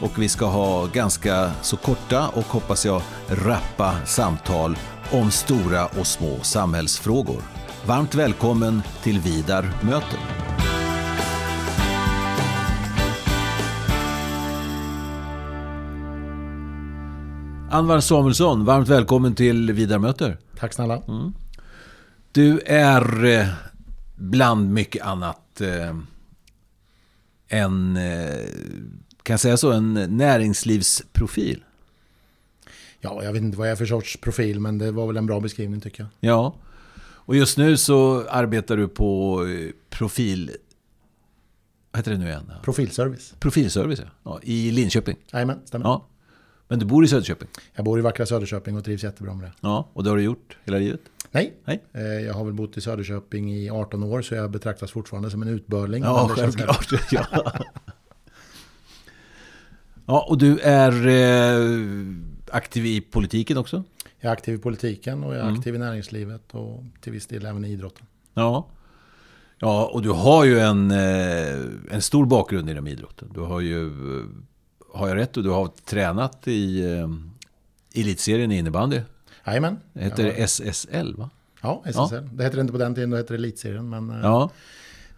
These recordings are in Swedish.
och vi ska ha ganska så korta och hoppas jag rappa samtal om stora och små samhällsfrågor. Varmt välkommen till Vidar möter. Anvar Samuelsson, varmt välkommen till Vidar möter. Tack snälla. Mm. Du är eh, bland mycket annat eh, en eh, kan jag säga så, en näringslivsprofil? Ja, jag vet inte vad jag är för sorts profil, men det var väl en bra beskrivning tycker jag. Ja, och just nu så arbetar du på eh, profil... Vad heter det nu igen? Profilservice. Profilservice, ja. I Linköping. Jajamän, stämmer. Ja. Men du bor i Söderköping? Jag bor i vackra Söderköping och trivs jättebra med det. Ja, och det har du gjort hela livet? Nej. Nej. Eh, jag har väl bott i Söderköping i 18 år så jag betraktas fortfarande som en utbörling. Ja, självklart. Ja. Ja, och du är eh, aktiv i politiken också? Jag är aktiv i politiken och jag är mm. aktiv i näringslivet och till viss del även i idrotten. Ja, ja och du har ju en, eh, en stor bakgrund inom idrotten. Du har ju, eh, har jag rätt, och du har tränat i eh, elitserien i innebandy. Jajamän. Det heter ja. SSL va? Ja, SSL. Ja. Det hette det inte på den tiden, då hette det elitserien. Men, eh, ja.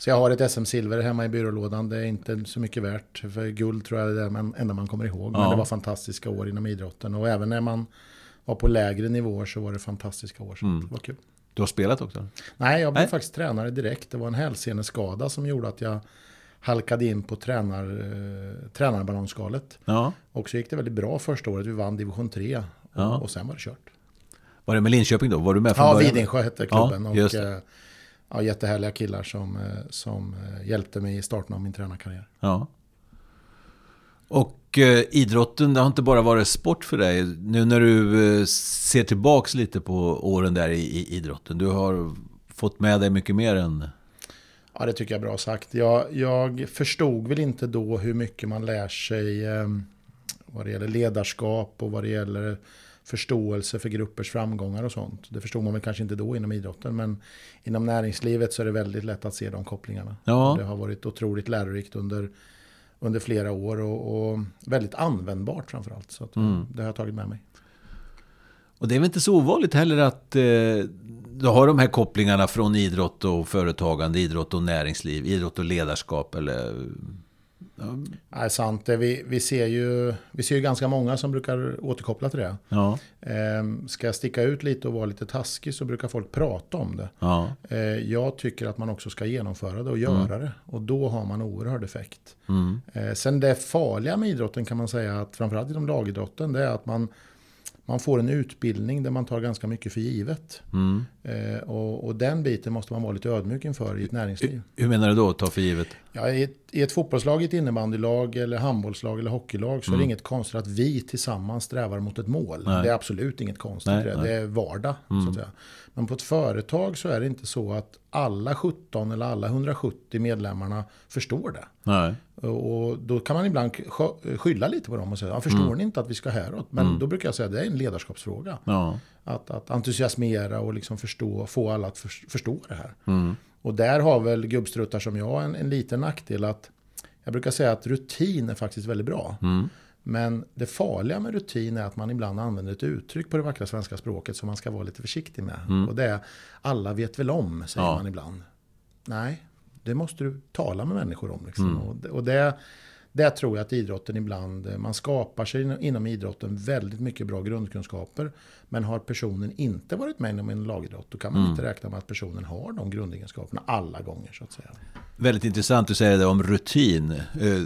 Så jag har ett SM-silver hemma i byrålådan. Det är inte så mycket värt. För guld tror jag är det enda man kommer ihåg. Ja. Men det var fantastiska år inom idrotten. Och även när man var på lägre nivåer så var det fantastiska år. Så mm. det var kul. Du har spelat också? Nej, jag blev Nej. faktiskt tränare direkt. Det var en hälseneskada som gjorde att jag halkade in på tränar, eh, tränarballongskalet. Ja. Och så gick det väldigt bra första året. Vi vann division 3. Och, ja. och sen var det kört. Var det med Linköping då? Var du med från ja, början? Vidingsjö hette klubben. Ja, och, eh, ja, jättehärliga killar som, eh, som eh, hjälpte mig i starten av min tränarkarriär. Ja. Och eh, idrotten, det har inte bara varit sport för dig. Nu när du eh, ser tillbaks lite på åren där i, i, idrotten. Du har fått med dig mycket mer än... Ja, det tycker jag är bra sagt. Jag, jag förstod väl inte då hur mycket man lär sig eh, vad det gäller ledarskap och vad det gäller förståelse för gruppers framgångar och sånt. Det förstod man väl kanske inte då inom idrotten, men inom näringslivet så är det väldigt lätt att se de kopplingarna. Ja. Det har varit otroligt lärorikt under, under flera år och, och väldigt användbart framförallt. Så mm. det har jag tagit med mig. Och det är väl inte så ovanligt heller att eh, du har de här kopplingarna från idrott och företagande, idrott och näringsliv, idrott och ledarskap eller Är sant. Vi, vi, ser ju, vi ser ju ganska många som brukar återkoppla till det. Ja. Ehm, ska jag sticka ut lite och vara lite taskig så brukar folk prata om det. Ja. Ehm, jag tycker att man också ska genomföra det och göra mm. det. Och då har man oerhörd effekt. Mm. Ehm, sen det farliga med idrotten kan man säga att framförallt inom lagidrotten det är att man man får en utbildning där man tar ganska mycket för givet. Mm. Eh, och, och, den biten måste man vara lite ödmjuk inför i ett näringsliv. Hur menar du då, ta för givet? Ja, i, ett, I ett fotbollslag, ett innebandylag, eller handbollslag eller hockeylag så mm. är det mm. inget konstigt att vi tillsammans strävar mot ett mål. Nej. Det är absolut inget konstigt. Nej, det. Nej. det är vardag. Mm. Så att säga. Men på ett företag så är det inte så att alla 17 eller alla 170 medlemmarna förstår det. Nej. Och då kan man ibland skylla lite på dem och säga, förstår mm. ni inte att vi ska häråt? Men mm. då brukar jag säga att det är en ledarskapsfråga. Ja. Att, att entusiasmera och liksom förstå, få alla att förstå det här. Mm. Och där har väl gubbstruttar som jag en, en liten nackdel att jag brukar säga att rutin är faktiskt väldigt bra. Mm. Men det farliga med rutin är att man ibland använder ett uttryck på det vackra svenska språket som man ska vara lite försiktig med. Mm. Och det är alla vet väl om, säger ja. man ibland. Nej, det måste du tala med människor om. Liksom. Mm. Och, det, och det, det tror jag att idrotten ibland, man skapar sig inom idrotten väldigt mycket bra grundkunskaper. Men har personen inte varit med inom en lagidrott, då kan man mm. inte räkna med att personen har de grundegenskaperna alla gånger. så att säga. Väldigt intressant du säger det om rutin. Eh,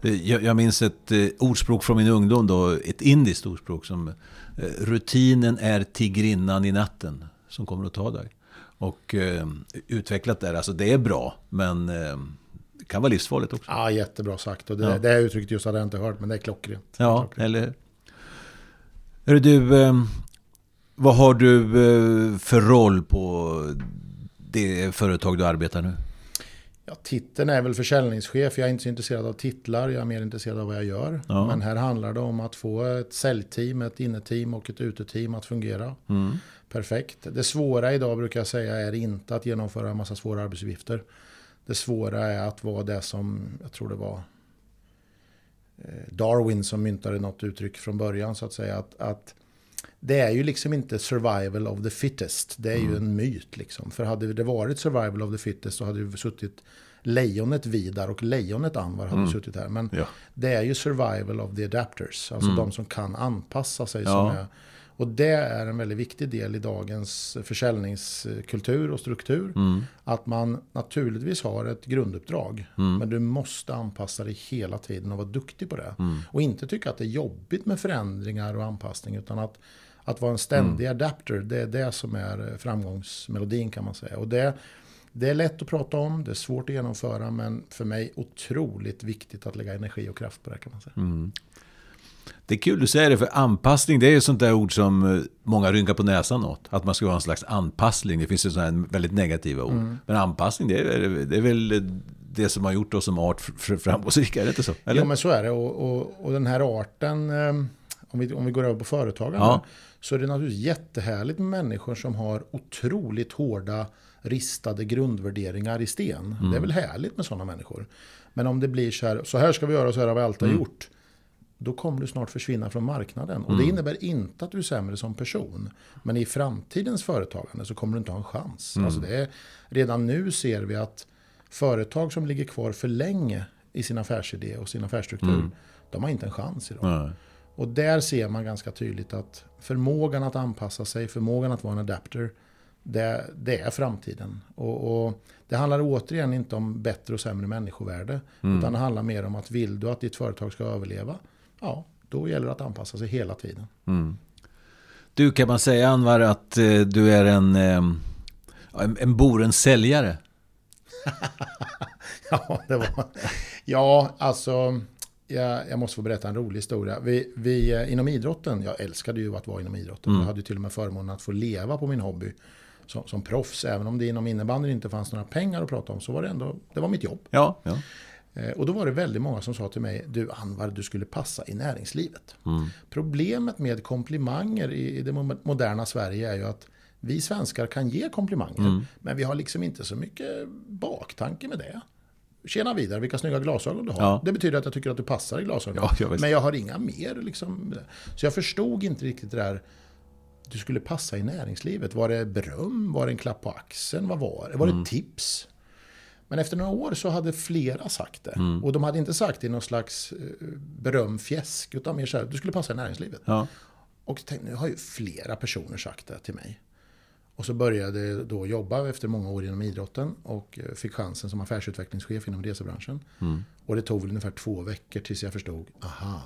jag, jag minns ett eh, ordspråk från min ungdom, då, ett indiskt ordspråk som eh, rutinen är tigrinnan i natten som kommer att ta dig. Och eh, utvecklat där, alltså det är bra, men eh, kan vara livsfarligt också. Ja, jättebra sagt. Och det, ja. det här uttrycket just hade jag inte hört, men det är klockrent. Ja, klockrent. eller hur? du, eh, vad har du eh, för roll på det företag du arbetar nu? Ja, titeln är väl försäljningschef. Jag är inte så intresserad av titlar. Jag är mer intresserad av vad jag gör. Ja. Men här handlar det om att få ett säljteam, ett inneteam och ett uteteam att fungera. Mm. Perfekt. Det svåra idag brukar jag säga är inte att genomföra en massa svåra arbetsuppgifter. Det svåra är att vara det som, jag tror det var eh, Darwin som myntade något uttryck från början så att säga. Att, att det är ju liksom inte survival of the fittest. Det är mm. ju en myt liksom. För hade det varit survival of the fittest så hade det suttit lejonet Vidar och lejonet Anwar hade mm. suttit här. Men ja. det är ju survival of the adapters. Alltså mm. de som kan anpassa sig. Ja. Som är, och det är en väldigt viktig del i dagens försäljningskultur och struktur. Mm. Att man naturligtvis har ett grunduppdrag. Mm. Men du måste anpassa dig hela tiden och vara duktig på det. Mm. Och inte tycka att det är jobbigt med förändringar och anpassning. Utan att, att vara en ständig mm. adapter, det är det som är framgångsmelodin kan man säga. Och det, det är lätt att prata om, det är svårt att genomföra. Men för mig otroligt viktigt att lägga energi och kraft på det kan man säga. Mm. Det är kul du säger det, för anpassning det är ju sånt där ord som eh, många rynkar på näsan åt. Att man ska ha en slags anpassning. Det finns ju sådana väldigt negativa ord. Mm. Men anpassning, det är, det är väl det som har gjort oss som art framgångsrika, är det inte så? Eller? Jo, men så är det. Och, och, och den här arten, eh, om vi, om vi går över på företagarna, ja. så är det naturligtvis jättehärligt med människor som har otroligt hårda ristade grundvärderingar i sten. Mm. Det är väl härligt med sådana människor. Men om det blir så här, så här ska vi göra, så här har vi alltid mm. gjort då kommer du snart försvinna från marknaden. Och det mm. innebär inte att du är sämre som person. Men i framtidens företagande så kommer du inte ha en chans. Mm. Alltså det är, redan nu ser vi att företag som ligger kvar för länge i sin affärsidé och sin affärsstruktur, mm. de har inte en chans idag. Nej. Och där ser man ganska tydligt att förmågan att anpassa sig, förmågan att vara en adapter, det, det är framtiden. Och, och, det handlar återigen inte om bättre och sämre människovärde. Mm. Utan det handlar mer om att vill du att ditt företag ska överleva, ja, då gäller det att anpassa sig hela tiden. Mm. Du, kan man säga Anvar att eh, du är en, eh, en, en boren säljare? ja, det var... Ja, alltså... Jag, jag, måste få berätta en rolig historia. Vi, vi, eh, inom idrotten, jag älskade ju att vara inom idrotten. Mm. Jag hade till och med förmånen att få leva på min hobby som, som proffs. Även om det inom innebandyn inte fanns några pengar att prata om så var det ändå, det var mitt jobb. Ja, ja. Eh, och då var det väldigt många som sa till mig, du Anvar, du skulle passa i näringslivet. Mm. Problemet med komplimanger i det moderna Sverige är ju att vi svenskar kan ge komplimanger, mm. men vi har liksom inte så mycket baktanke med det. Tjena vidare, vilka snygga glasögon du har. Ja. Det betyder att jag tycker att du passar i glasögon. Ja, jag men jag har inga mer. Liksom. Så jag förstod inte riktigt det där. Du skulle passa i näringslivet. Var det beröm? Var det en klapp på axeln? Vad var det? Var det mm. tips? Men efter några år så hade flera sagt det. Mm. Och de hade inte sagt det i någon slags eh, berömfjäsk. Utan mer så här, du skulle passa i näringslivet. Ja. Och tänkte, nu har ju flera personer sagt det till mig. Och så började jag då jobba efter många år inom idrotten. Och eh, fick chansen som affärsutvecklingschef inom resebranschen. Mm. Och det tog väl ungefär två veckor tills jag förstod, aha.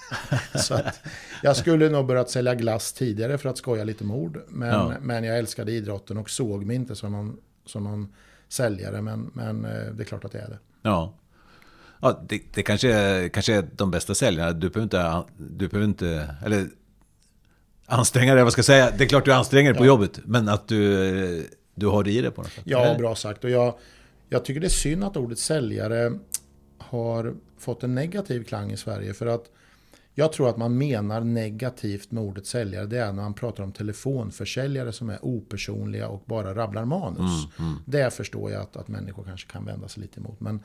så att jag skulle nog börjat sälja glass tidigare för att skoja lite mord. Men, ja. men jag älskade idrotten och såg mig inte som någon, som någon säljare, men, men eh, det är klart att det är det. Ja. Ja, det, det kanske, är, kanske är de bästa säljarna. Du behöver inte, du behöver inte eller anstränga dig, vad ska jag säga? Det är klart du anstränger dig på jobbet, men att du, du har det i dig på något sätt. Ja, bra sagt. Och jag, jag tycker det är synd att ordet säljare har fått en negativ klang i Sverige. För att jag tror att man menar negativt med ordet säljare. Det är när man pratar om telefonförsäljare som är opersonliga och bara rabblar manus. Mm, mm. Det förstår jag att, att människor kanske kan vända sig lite emot. Men,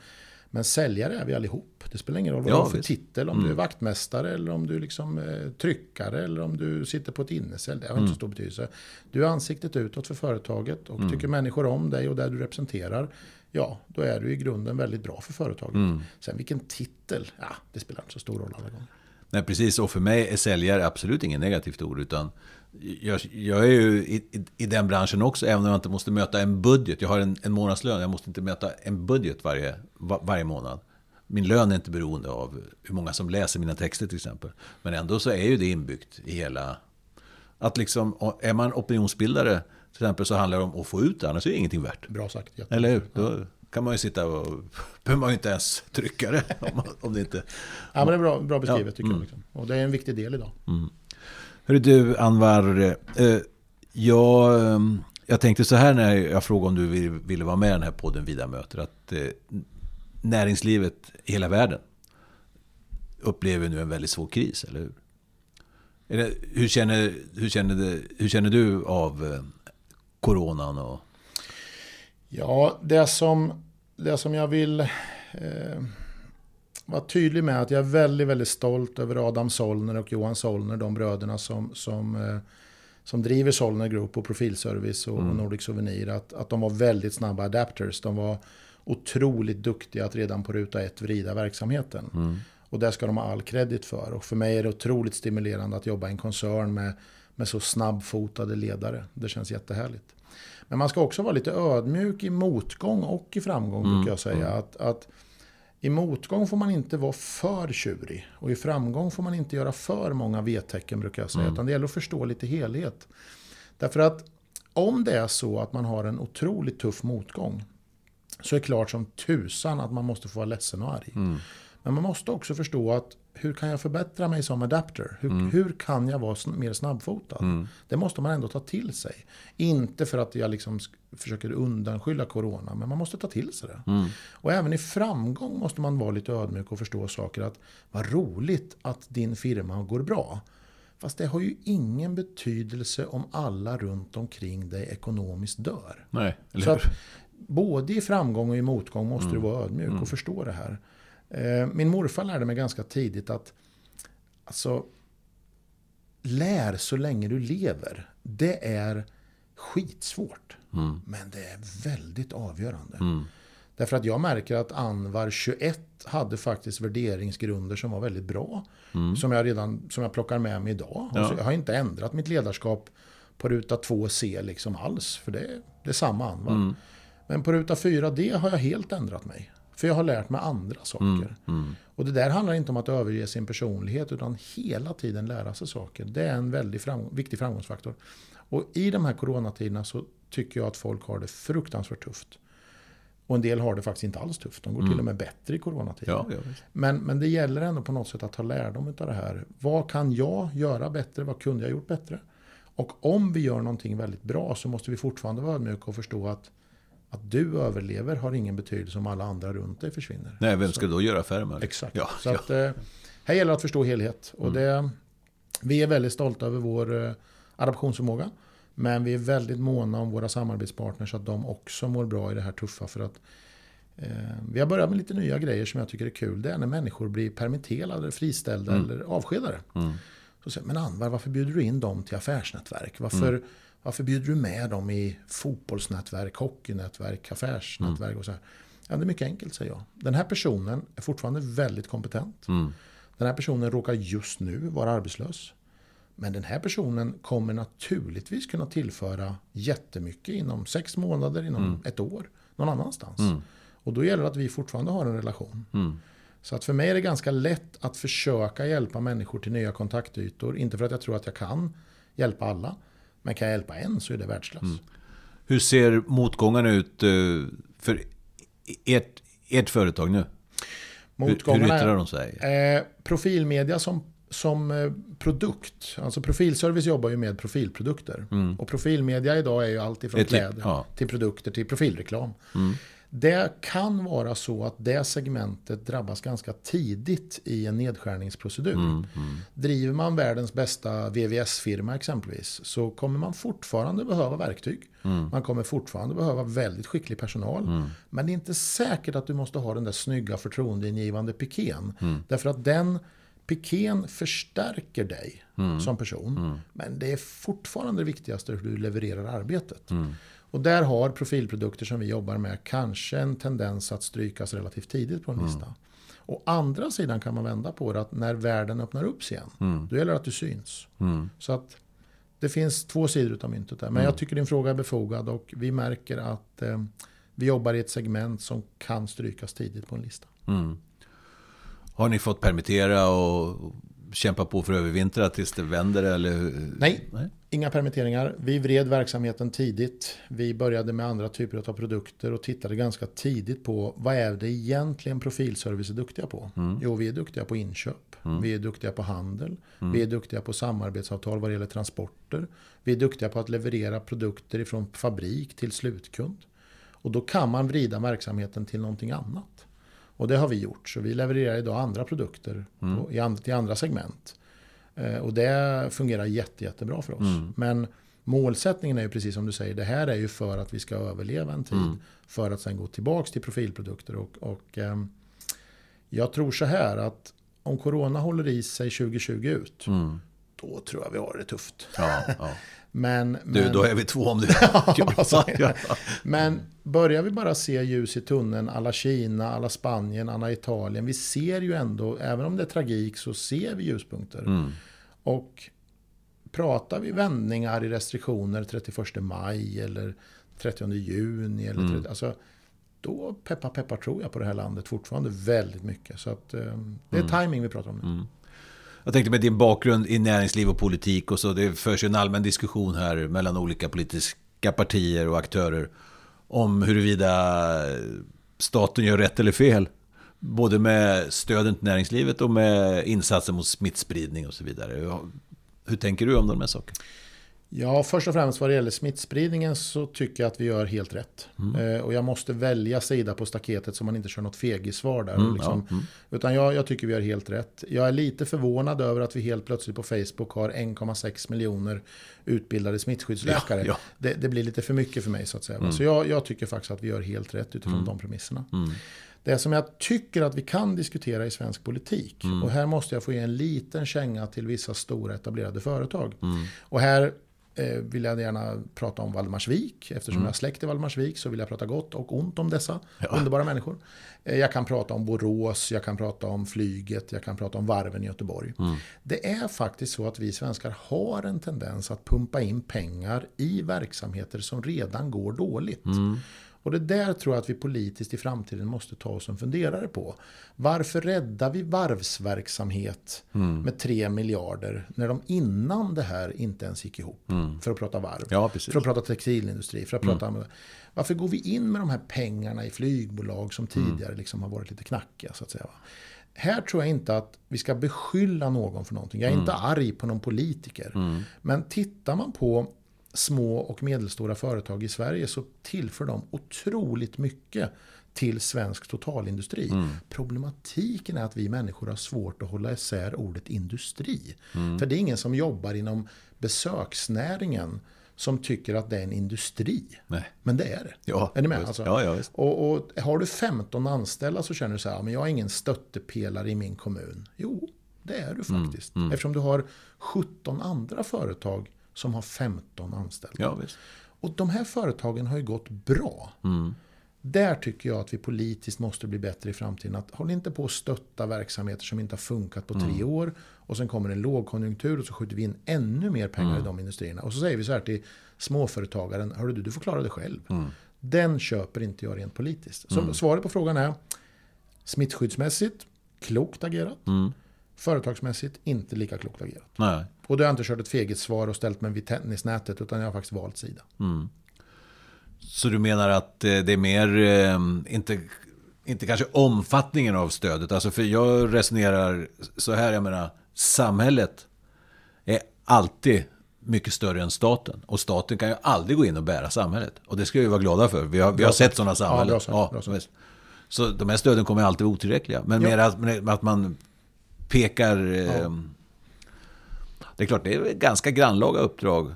men säljare är vi allihop. Det spelar ingen roll vad ja, du har för titel. Om mm. du är vaktmästare eller om du liksom, eh, tryckare eller om du sitter på ett inneställ. Det har inte så mm. stor betydelse. Du är ansiktet utåt för företaget och mm. tycker människor om dig och där du representerar. Ja, då är du i grunden väldigt bra för företaget. Mm. Sen vilken titel, ja, det spelar inte så stor roll alla gånger. Nej, precis. Och för mig är säljare absolut inget negativt ord. Utan jag, jag är ju i, i, i, den branschen också, även om jag inte måste möta en budget. Jag har en, en månadslön, jag måste inte möta en budget varje, var, varje månad. Min lön är inte beroende av hur många som läser mina texter till exempel. Men ändå så är ju det inbyggt i hela... Att liksom, är man opinionsbildare till exempel så handlar det om att få ut det, annars är det ingenting värt. Bra sagt. Eller hur? Då, kan man ju sitta och... behöver man ju inte ens trycka det. Om, om det inte... Ja, men det är bra, bra beskrivet ja, tycker mm. jag. Liksom. Och det är en viktig del idag. Mm. Hörru du, Anvar. Eh, jag, ehm, jag tänkte så här när jag frågade om du ville vara med i den här podden Vida möter. Att eh, näringslivet i hela världen upplever nu en väldigt svår kris, eller hur? Det, hur, känner, hur, känner hur känner du av eh, coronan? Och... Ja, det som, det som jag vill eh, vara tydlig med att jag är väldigt, väldigt stolt över Adam Solner och Johan Solner, de bröderna som, som, eh, som driver Solner Group och Profilservice och, mm. och Nordic Souvenir. Att, att de var väldigt snabba adapters. De var otroligt duktiga att redan på ruta ett vrida verksamheten. Mm. Och det ska de ha all kredit för. Och för mig är det otroligt stimulerande att jobba i en koncern med, med så snabbfotade ledare. Det känns jättehärligt. Men man ska också vara lite ödmjuk i motgång och i framgång, mm. brukar jag säga. Mm. Att, att i motgång får man inte vara för tjurig. Och i framgång får man inte göra för många V-tecken, brukar jag säga. Mm. Utan det gäller att förstå lite helhet. Därför att om det är så att man har en otroligt tuff motgång, så är det klart som tusan att man måste få vara ledsen och arg. Mm. Men man måste också förstå att hur kan jag förbättra mig som adapter? Hur, mm. hur kan jag vara mer snabbfotad? Mm. Det måste man ändå ta till sig. Inte för att jag liksom försöker undanskylla corona, men man måste ta till sig det. Mm. Och även i framgång måste man vara lite ödmjuk och förstå saker. Att vad roligt att din firma går bra. Fast det har ju ingen betydelse om alla runt omkring dig ekonomiskt dör. Nej, Så att både i framgång och i motgång måste mm. du vara ödmjuk och mm. förstå det här. Eh, min morfar lärde mig ganska tidigt att alltså, lär så länge du lever. Det är skitsvårt. Mm. Men det är väldigt avgörande. Mm. Därför att jag märker att Anvar 21 hade faktiskt värderingsgrunder som var väldigt bra. Mm. Som, jag redan, som jag plockar med mig idag. Ja. jag har inte ändrat mitt ledarskap på ruta 2C liksom alls. För det, det är samma Anvar. Mm. Men på ruta 4D har jag helt ändrat mig. För jag har lärt mig andra saker. Mm, mm. Och det där handlar inte om att överge sin personlighet utan hela tiden lära sig saker. Det är en väldigt fram viktig framgångsfaktor. Och i de här coronatiderna så tycker jag att folk har det fruktansvärt tufft. Och en del har det faktiskt inte alls tufft. De går mm. till och med bättre i coronatider. Ja, men, men det gäller ändå på något sätt att ta lärdom av det här. Vad kan jag göra bättre? Vad kunde jag gjort bättre? Och om vi gör någonting väldigt bra så måste vi fortfarande vara ödmjuka och förstå att att du överlever har ingen betydelse om alla andra runt dig försvinner. Nej, vem ska så, då göra affärer med Exakt. Ja, så ja. Att, eh, här gäller det att förstå helhet. Och mm. det, vi är väldigt stolta över vår eh, adaptionsförmåga. Men vi är väldigt måna om våra samarbetspartners så att de också mår bra i det här tuffa. För att eh, vi har börjat med lite nya grejer som jag tycker är kul. Det är när människor blir permitterade, friställda mm. eller avskedade. Mm. Så säger men Anvar, varför bjuder du in dem till affärsnätverk? Varför mm. Varför bjuder du med dem i fotbollsnätverk, hockeynätverk, affärsnätverk mm. och så här? Ja, det är mycket enkelt säger jag. Den här personen är fortfarande väldigt kompetent. Mm. Den här personen råkar just nu vara arbetslös. Men den här personen kommer naturligtvis kunna tillföra jättemycket inom sex månader, inom mm. ett år, någon annanstans. Mm. Och då gäller det att vi fortfarande har en relation. Mm. Så att för mig är det ganska lätt att försöka hjälpa människor till nya kontaktytor. Inte för att jag tror att jag kan hjälpa alla. Men kan jag hjälpa en så är det världsklass. Mm. Hur ser motgångarna ut eh, för ert, ert företag nu? Motgångarna, hur yttrar de sig? Eh, profilmedia som, som eh, produkt. Alltså profilservice jobbar ju med profilprodukter. Mm. Och profilmedia idag är ju allt ifrån kläder ja. till produkter till profilreklam. Mm. Det kan vara så att det segmentet drabbas ganska tidigt i en nedskärningsprocedur. Mm, mm. Driver man världens bästa VVS-firma exempelvis så kommer man fortfarande behöva verktyg. Mm. Man kommer fortfarande behöva väldigt skicklig personal. Mm. Men det är inte säkert att du måste ha den där snygga förtroendeingivande piken. Mm. Därför att den piken förstärker dig mm. som person. Men det är fortfarande det viktigaste hur du levererar arbetet. Och där har profilprodukter som vi jobbar med kanske en tendens att strykas relativt tidigt på en mm. lista. Å andra sidan kan man vända på det att när världen öppnar upp sig igen, mm. då gäller det att du syns. Mm. Så att det finns två sidor av myntet där. Men mm. jag tycker din fråga är befogad och vi märker att eh, vi jobbar i ett segment som kan strykas tidigt på en lista. Mm. Har ni fått permittera och kämpa på för att övervintra tills det vänder? Eller? Nej, Nej, inga permitteringar. Vi vred verksamheten tidigt. Vi började med andra typer av produkter och tittade ganska tidigt på vad är det egentligen profilservice är duktiga på? Mm. Jo, vi är duktiga på inköp. Mm. Vi är duktiga på handel. Mm. Vi är duktiga på samarbetsavtal vad det gäller transporter. Vi är duktiga på att leverera produkter ifrån fabrik till slutkund. Och då kan man vrida verksamheten till någonting annat. Och det har vi gjort. Så vi levererar idag andra produkter mm. på, i till andra segment. Eh, och det fungerar jätte, jättebra för oss. Mm. Men målsättningen är ju precis som du säger. Det här är ju för att vi ska överleva en tid. Mm. För att sen gå tillbaka till profilprodukter. Och, och eh, jag tror så här att om corona håller i sig 2020 ut. Då tror jag vi har det tufft. Ja, ja. Men, du, men... då är vi två om det. ja, men börjar vi bara se ljus i tunneln, alla Kina, alla Spanien, alla Italien. Vi ser ju ändå, även om det är tragik, så ser vi ljuspunkter. Mm. Och pratar vi vändningar i restriktioner 31 maj eller 30 juni. Eller 30, mm. alltså, då peppar peppar tror jag på det här landet fortfarande väldigt mycket. Så att, eh, det är mm. timing vi pratar om nu. Mm. Jag tänkte med din bakgrund i näringsliv och politik och så. Det förs ju en allmän diskussion här mellan olika politiska partier och aktörer. Om huruvida staten gör rätt eller fel. Både med stöden till näringslivet och med insatser mot smittspridning och så vidare. Hur tänker du om de här sakerna? Ja, först och främst vad det gäller smittspridningen så tycker jag att vi gör helt rätt. Mm. Eh, och jag måste välja sida på staketet så man inte kör något fegissvar där. Mm, liksom. ja, mm. Utan jag, jag, tycker vi gör helt rätt. Jag är lite förvånad över att vi helt plötsligt på Facebook har 1,6 miljoner utbildade smittskyddsläkare. Ja, ja. Det, det, blir lite för mycket för mig så att säga. Mm. Så jag, jag, tycker faktiskt att vi gör helt rätt utifrån mm. de premisserna. Mm. Det som jag tycker att vi kan diskutera i svensk politik. Och här måste jag få ge en liten känga till vissa stora etablerade företag. Och här vill jag gärna prata om Valdemarsvik. Eftersom mm. jag har släkt i Valdemarsvik så vill jag prata gott och ont om dessa ja. underbara människor. Eh, jag kan prata om Borås, jag kan prata om flyget, jag kan prata om varven i Göteborg. Mm. Det är faktiskt så att vi svenskar har en tendens att pumpa in pengar i verksamheter som redan går dåligt. Mm. Och det där tror jag att vi politiskt i framtiden måste ta oss en funderare på. Varför räddar vi varvsverksamhet mm. med 3 miljarder när de innan det här inte ens gick ihop? Mm. För att prata varv, ja, för att prata textilindustri, för att prata... Mm. Varför går vi in med de här pengarna i flygbolag som mm. tidigare liksom har varit lite knackiga? Så att säga. Här tror jag inte att vi ska beskylla någon för någonting. Jag är inte mm. arg på någon politiker. Mm. Men tittar man på små och medelstora företag i Sverige så tillför de otroligt mycket till svensk totalindustri. Mm. Problematiken är att vi människor har svårt att hålla isär ordet industri. Mm. För det är ingen som jobbar inom besöksnäringen som tycker att det är en industri. Nej. Men det är det. Ja, är ni med? Alltså, ja, ja, och, och, har du 15 anställda så känner du så här, men jag har ingen stöttepelare i min kommun. Jo, det är du mm, faktiskt. Mm, mm. Eftersom du har 17 andra företag som har 15 anställda. Ja, och de här företagen har ju gått bra. Mm. Där tycker jag att vi politiskt måste bli bättre i framtiden. Att håll inte på att stötta verksamheter som inte har funkat på tre mm. år. Och sen kommer en lågkonjunktur och så skjuter vi in ännu mer pengar mm. i de industrierna. Och så säger vi så här till småföretagaren. Hörru du, du får klara dig själv. Mm. Den köper inte jag rent politiskt. Så mm. svaret på frågan är smittskyddsmässigt, klokt agerat. Mm. Företagsmässigt inte lika klokt agerat. Nej. Och då har jag inte kört ett fegigt svar och ställt mig vid tennisnätet utan jag har faktiskt valt sida. Mm. Så du menar att eh, det är mer, eh, inte, inte kanske omfattningen av stödet. Alltså för jag resonerar så här, jag menar, samhället är alltid mycket större än staten. Och staten kan ju aldrig gå in och bära samhället. Och det ska vi vara glada för. Vi har, vi har sett sådana samhällen. Ja, bra sagt, ja, Så de här stöden kommer alltid vara otillräckliga. Men ja. mer att, att man pekar... Ja. Det är klart, det är ganska grannlaga uppdrag.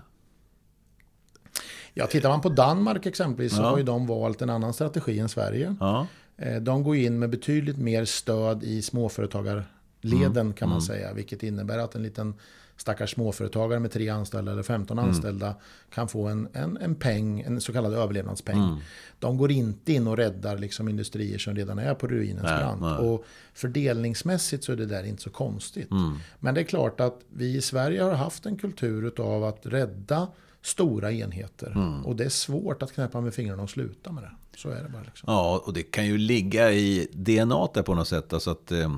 Ja, tittar man på Danmark exempelvis så har ju de valt en annan strategi än Sverige. Ja. Eh, de går in med betydligt mer stöd i småföretagarleden mm. kan man mm. säga. Vilket innebär att en liten stackars småföretagare med tre anställda eller 15 mm. anställda kan få en, en, en peng, en så kallad överlevnadspeng. Mm. De går inte in och räddar liksom industrier som redan är på ruinens brant. Och fördelningsmässigt så är det där inte så konstigt. Mm. Men det är klart att vi i Sverige har haft en kultur av att rädda stora enheter. Mm. Och det är svårt att knäppa med fingrarna och sluta med det. Så är det bara. Liksom. Ja, och det kan ju ligga i DNA där på något sätt. Alltså att, eh,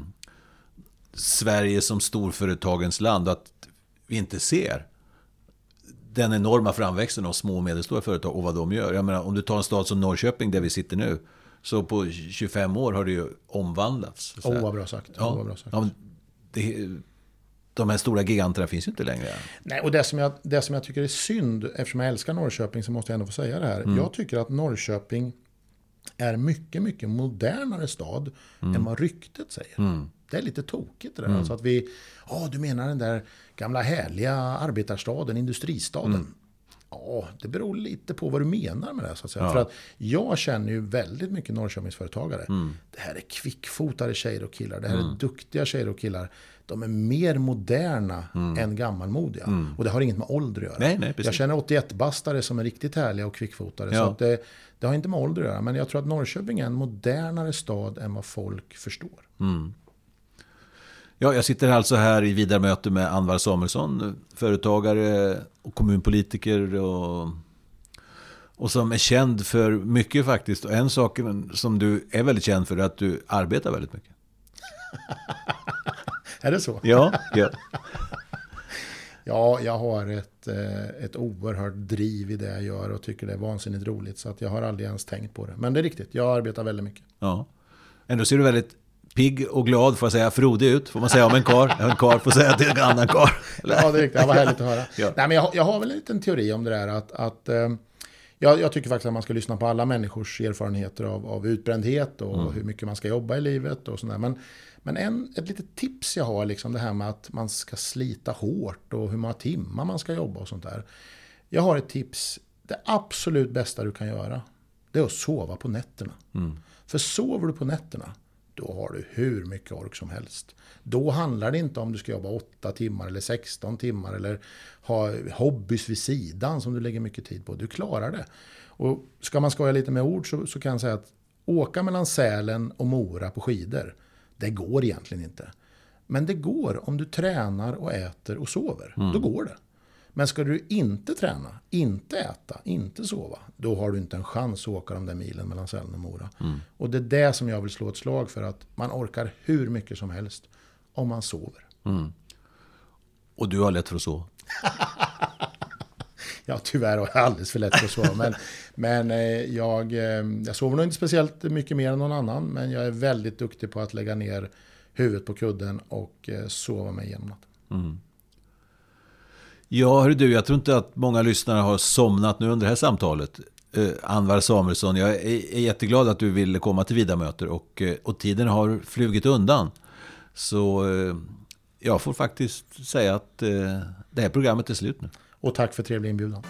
Sverige som storföretagens land, att vi inte ser den enorma framväxten av små och medelstora företag och vad de gör. Jag menar, om du tar en stad som Norrköping där vi sitter nu, så på 25 år har det ju omvandlats. Åh, oh, vad bra sagt. Ja, oh, bra sagt. Ja, det, de här stora giganterna finns ju inte längre. Nej, och det som, jag, det som jag tycker är synd, eftersom jag älskar Norrköping så måste jag ändå få säga det här. Mm. Jag tycker att Norrköping är mycket, mycket modernare stad mm. än vad ryktet säger. Mm. Det är lite tokigt det där. Mm. Alltså att vi, ja oh, du menar den där gamla härliga arbetarstaden, industristaden. Mm. Ja, det beror lite på vad du menar med det. Så att säga. Ja. För att jag känner ju väldigt mycket Norrköpingsföretagare. Mm. Det här är kvickfotade tjejer och killar. Det här mm. är duktiga tjejer och killar. De är mer moderna mm. än gammalmodiga. Mm. Och det har inget med ålder att göra. Nej, nej, jag känner 81-bastare som är riktigt härliga och kvickfotade. Ja. Så det, det, har inte med ålder att göra. Men jag tror att Norrköping är en modernare stad än vad folk förstår. Mm. Ja, jag sitter alltså här i vidare möte med Anvar Samuelsson, företagare och kommunpolitiker och, och som är känd för mycket faktiskt. Och en sak som du är väldigt känd för är att du arbetar väldigt mycket. är det så? Ja. ja. ja, jag har ett, eh, ett oerhört driv i det jag gör och tycker det är vansinnigt roligt. Så att jag har aldrig ens tänkt på det. Men det är riktigt, jag arbetar väldigt mycket. Ja. Ändå ser du väldigt pigg och glad, får jag säga, frodig ut, får man säga om en kar. En kar får säga till en annan kar. ja, det är riktigt. Det var härligt att höra. ja. Nej, men jag, jag, har väl en liten teori om det där att, att eh, jag, jag, tycker faktiskt att man ska lyssna på alla människors erfarenheter av, av utbrändhet och mm. hur mycket man ska jobba i livet och sådär. Men, men en, ett litet tips jag har, liksom det här med att man ska slita hårt och hur många timmar man ska jobba och sånt där. Jag har ett tips. Det absolut bästa du kan göra, det är att sova på nätterna. Mm. För sover du på nätterna, då har du hur mycket ork som helst. Då handlar det inte om du ska jobba 8 timmar eller 16 timmar eller ha hobbys vid sidan som du lägger mycket tid på. Du klarar det. Och ska man skoja lite med ord så, så kan jag säga att åka mellan Sälen och Mora på skidor, det går egentligen inte. Men det går om du tränar och äter och sover. Mm. Då går det. Men ska du inte träna, inte äta, inte sova, då har du inte en chans att åka de där milen mellan Sälen och Mora. Mm. Och det är det som jag vill slå ett slag för, att man orkar hur mycket som helst om man sover. Mm. Och du har lätt för att sova? ja, tyvärr har jag alldeles för lätt för att sova. Men, men eh, jag, eh, jag sover nog inte speciellt mycket mer än någon annan, men jag är väldigt duktig på att lägga ner huvudet på kudden och eh, sova mig igenom natten. Mm. Ja, hör du, jag tror inte att många lyssnare har somnat nu under det här samtalet. Eh, Anvar Samuelsson, jag är, är jätteglad att du ville komma till Vidamöter och, eh, och tiden har flugit undan. Så eh, jag får faktiskt säga att eh, det här programmet är slut nu. Och tack för trevlig inbjudan.